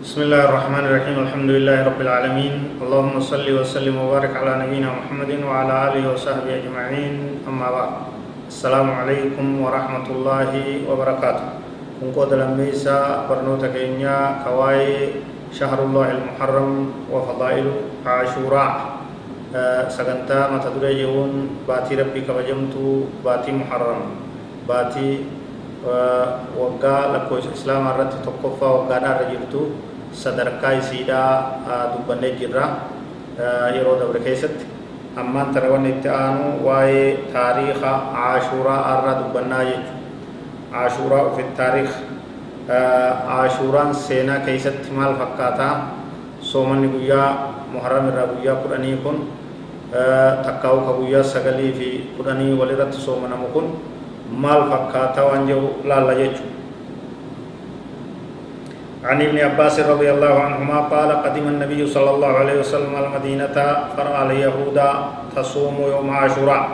بسم الله الرحمن الرحيم الحمد لله رب العالمين اللهم صل وسلم وبارك على نبينا محمد وعلى آله وصحبه أجمعين أما بعد السلام عليكم ورحمة الله وبركاته كن قد لميسا برنوتا كينيا كواي شهر الله المحرم وفضائل عاشوراء سغنتا متدري يون باتي ربي كبجمتو باتي محرم باتي lakkoofsa islaamaa irratti tokkoffaa waggaadhaa irra jirtu sadarkaa isiidhaa dubbannee jirra yeroo dabre keessatti ammaan tana wanni itti aanu waa'ee taariika aashuuraa irraa dubbannaa jechuudha aashuuraa ofitti taariika aashuuraan seenaa keessatti maal fakkaataa soomanni guyyaa muharram irraa guyyaa kudhanii kun takkaa'u ka guyyaa sagalii fi kudhanii walirratti soomanamu kun maal fakkaataa waan jedhu laalla jechuudha عن ابن عباس رضي الله عنهما قال قدم النبي صلى الله عليه وسلم المدينة فرأى اليهود تصوم يوم عاشوراء.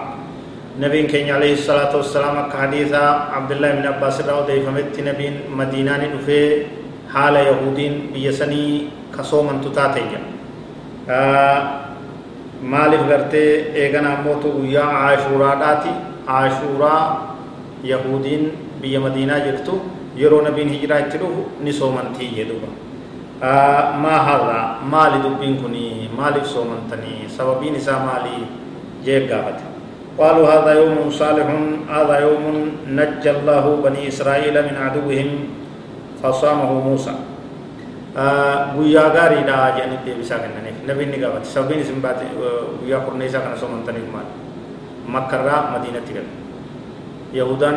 نبي كين عليه الصلاة والسلام كحديث عبد الله بن عباس رضي فمت نبي مدينة في حال يهودين بيسني كصوما مالف غرتي ايغنا موتو يا عاشوراء داتي عاشوراء يهودين بيا مدينة جرتو yeroo nabiin hijiraa itti dhufu ni soomantii jedhuba maa har'a maali dubbiin kun maaliif soomantanii sababiin isaa maali jee gaafate قالوا هذا يوم صالح هذا يوم نجى الله بني إسرائيل من عدوهم فصامه موسى guyyaa gaariidha jedhanii deebisaa kennaniif nabiin ni gaafate sababiin isin baate guyyaa kurneessaa kana soomantaniif maal makkarraa madiinatti galu yahudaan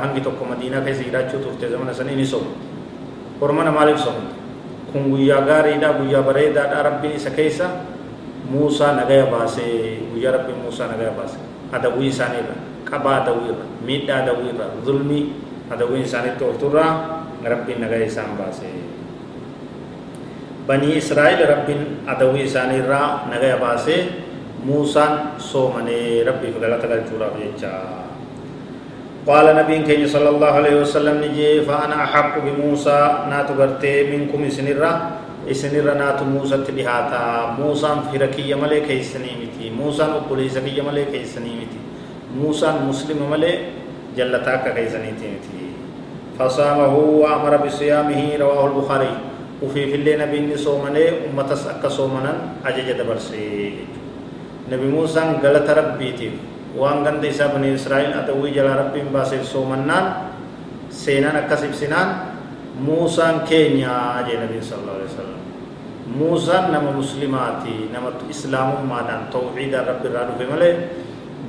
hangi tokko madiinaa keessa jiraachuu turte zamana sanii ni soomte ormana maaliif soomte kun guyyaa gaariidha guyyaa bareedaadha rabbiin isa keessa muusaa nagaya baasee guyyaa rabbiin muusaa nagaya baase adawwii isaaniirra qabaa adawwiirra miidhaa adawwiirra zulmii adawwiin isaaniitti oofturraa rabbiin nagaya isaan baase banii israa'el rabbiin adawwii isaaniirraa nagaya baasee muusaan soomanee rabbiif galata galchuudhaaf jechaa قال نبي كي صلى الله عليه وسلم نجي فأنا أحق بموسى. ناتو غرتي منكم إسنرة. إسنرة ناتو موسى تبهاتا. موسى في ركي ملي كي سنيمتي. موسى أقولي سكي ملي كي سنيمتي. موسى مسلم ملي جلتاك كي سنيمتي. فصامه وأمر بصيامه رواه البخاري. وفي في الليل نبي صومني أمة أكا صومنا أجج دبرسي. نبي موسى غلط ربيتي. Waan ganda isaa bani israa'el adawwii jala rabbiin baaseef soomannaan seenaan akkas ibsinaan muusaan keenya jee nabiin sallallahu alaihi wasallam muusaan nama muslimaati nama islaamummaadhaan tawxiidaan rabbi irraa dhufe malee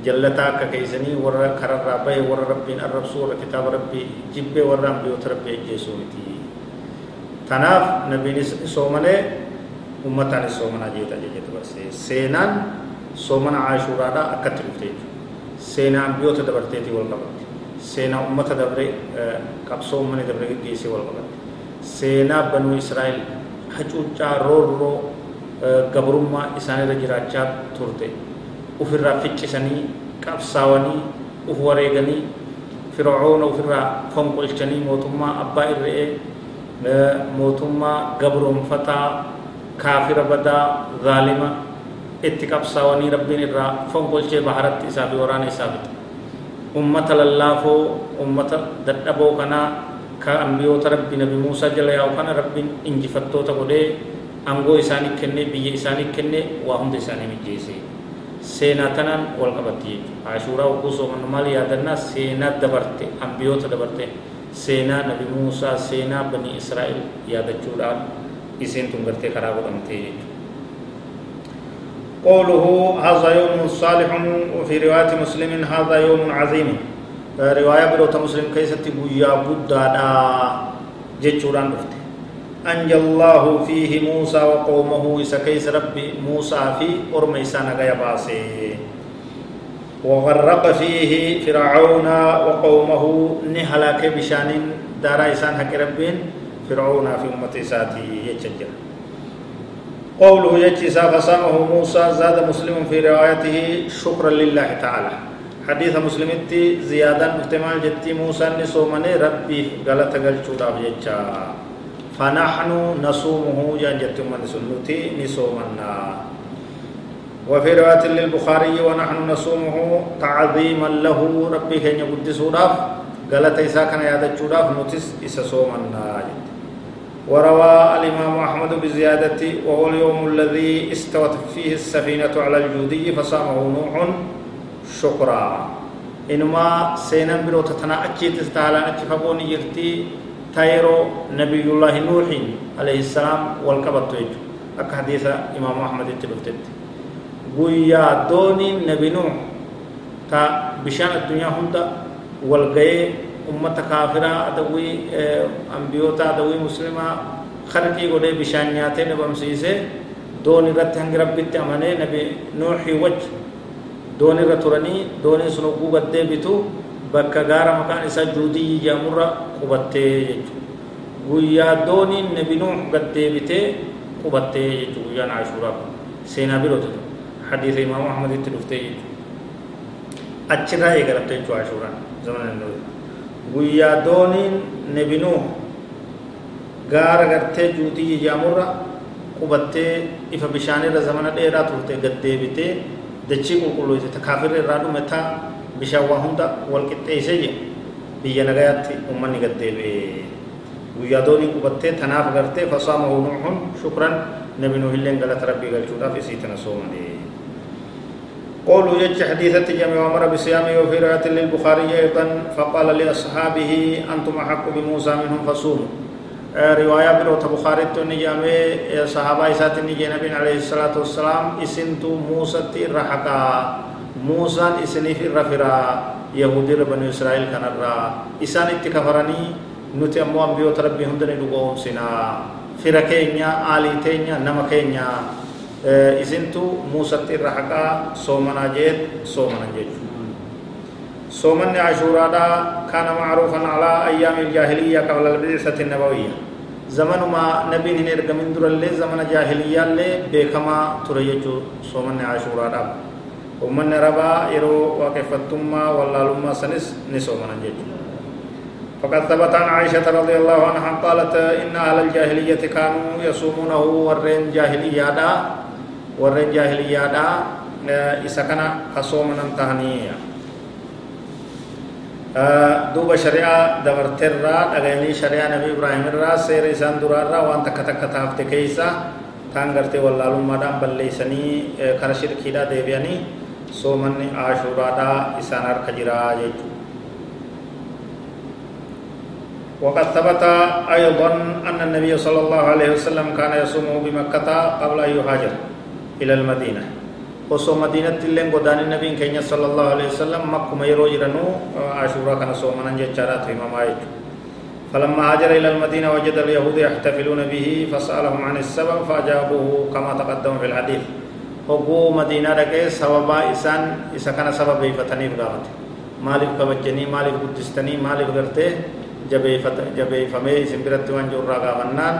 jallataa akka keeysanii warra kararraa bahe warra rabbiin arrabsuu warra kitaaba rabbii jibbee warra ambiyoota rabbii ajjeesuu miti tanaaf nabiin soomanee ummataanis soomanaa jeeta jechuudha seenaan soomana caashuuraadhaa akkatti dhufte jechuudha seenaa ambiyoota dabarteetii wal qabatti seenaa ummata dabre qabsoo ummani dabre geggeessee wal qabatti seenaa banuu israa'el hacuuccaa roorroo gabrummaa isaanirra jiraachaa turte ufirraa ficcisanii qabsaawanii uf wareeganii fircoona ufirraa fonqolchanii mootummaa abbaa irre'ee mootummaa gabroonfataa kaafira badaa zaalima itti qabsaawanii rabbiin irraa fonqolchee baharatti isaa fi waraana isaa fixe ummata lallaafoo ummata dadhaboo kanaa ka ambiyoota rabbi nabi muusaa jala yaa'u kana rabbiin injifattoota godhee angoo isaanii kennee biyya isaanii kennee waa hunda isaanii mijjeesee. Seenaa tanaan wal qabatti jechuudha. Ashuuraa oguu soomannu maal yaadannaa? Seenaa dabarte ambiyoota dabarte. Seenaa nabi muusaa seenaa bani israa'el yaadachuudhaan isiin tun gartee karaa godhamtee jechuudha قوله هذا يوم صالح وفي رواية مسلم هذا يوم عظيم. رواية بروت مسلم كيست بويا بودا جتشوران دفت أنجى الله فيه موسى وقومه إسا كيس ربي موسى في أرم إسانا غيا باسي. وغرق فيه فرعون وقومه نهلاك بشان دارا إسان حق ربين فرعون في أمة إساتي يتشجر. قوله يجلس فصامه موسى زاد مسلم في روايته شكرا لله تعالى. حديث مسلم زيادة احتمال جتي موسى نسومني ربي غلط قلت شورا فنحن نصومه جانجت من سنتي نصومنا وفي رواية للبخاري ونحن نصومه تعظيما له ربي كان يقدس قالت إسا كان يادة نتس إسا صومنا وروى الإمام أحمد بزيادة وهو اليوم الذي استوت فيه السفينة على الجودي فصامه نوح شكرا. إنما سينا برو تتنا أجيت استعلان أجفقوني يرتي تايرو نبي الله نوح عليه السلام والكبت يجو أك حديث إمام أحمد التلفتت guyyaa dooniin nabi nuux ta bishaan addunyaa hunda walgayee ummata kaafiraa adawii ambiyoota adawii muslimaa khalqii godhee bishaan nyaatee dhabamsiisee doon irratti hangi rabbitti amanee nabi nuuxii waj doon irra turanii dooniin sun hogguu gaddee bitu bakka gaara maqaan isaa juudiyyi jedhamurra qubattee jechuudha guyyaa dooniin nabi nuux gaddee bitee qubattee jechuudha guyyaan ashuuraa seenaa biroota حديث إمام أحمد التلفتي أجرا يقرأت جو عاشورا زمن النبي ويا دونين نبنو غار غرتي جودي جامورا قبتي إفا بشاني زمن الإيرا تلتي قد ديبتي دچي قلقلو إذا تكافر الرادو متا بشاوا هندا والقطة إسجي بيا نغايات أمني قد ديبي ويا دونين قبتي تناف غرتي فصامه نوح شكرا نبنو هلين غلط ربي غلطودا في سيتنا سومني قولوا يج حديثة جمع عمر بصيامه وفي رواية للبخاري أيضا فقال لأصحابه أنتم أحق بموسى منهم فصوموا. رواية بروت بخاري توني جامع صحابة إسات نبي عليه الصلاة والسلام إسنتو موسى رحقا. موسى إسني في الرفرا يهودي بني إسرائيل كان الرا إسان اتكفرني نتي أمو أنبيو تربي هندني لقوم سنا. فركينيا آلي تينيا نمكينيا. Isintu muusatti irra haqaa soomanaa jeet soomanan jechuudha soomanni ashuuraadhaa kaana macruufan calaa ayyaami iljaahiliyyaa qabla albicsati nabawiyya zamanuma nabiin hin ergamin durallee zamana jaahiliyyaallee beekamaa ture jechuu soomanni ashuuraadhaaf ummanni arabaa yeroo waaqeffattummaa wallaalummaa sanis ni soomanan jechuudha فقد ثبت عن عائشة رضي الله عنها قالت إن أهل الجاهلية كانوا يصومونه ورين جاهلية دا ورين جاهلية دا إسكنا خصومنا انتهنية دوب شريعة دبر ترى أغيني شريعة نبي إبراهيم را سير إسان درار را وان تكا تكا تافت كيسا تان گرتي واللالو مدام بلليساني کرشير كيدا ديبياني سومن آشورا دا إسان ارخجرا جيجو وقد ثبت أيضا أن النبي صلى الله عليه وسلم كان يصومه بمكة قبل أن يهاجر إلى المدينة. مدينة اللين قدان النبي كينيا صلى الله عليه وسلم مكة ميرو جرنو عاشورا كان صومنا جتشارات إمام آيت فلما هاجر إلى المدينة وجد اليهود يحتفلون به فسألهم عن السبب فأجابوه كما تقدم في الحديث. hogguu madiinaa dhaqee sababaa isaan isa kana sababeeffataniif gaafate maaliif kabajjanii maaliif guddistanii maaliif gartee jabeeffamee isin biratti waan jiru irraa gaafannaan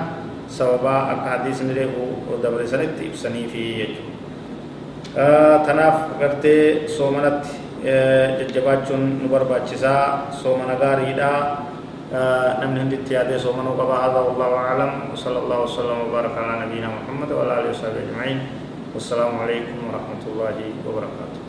sababaa akka hadiisni reefu dabre sanitti ibsaniifi jechuudha tanaaf gartee soomanatti jajjabaachuun nu barbaachisaa soomana gaariidha namni hunditti yaadee soomanuu qaba hada wallahu aclam الله وسلم وبارك على نبينا محمد وعلى اله وصحبه اجمعين والسلام عليكم ورحمه الله وبركاته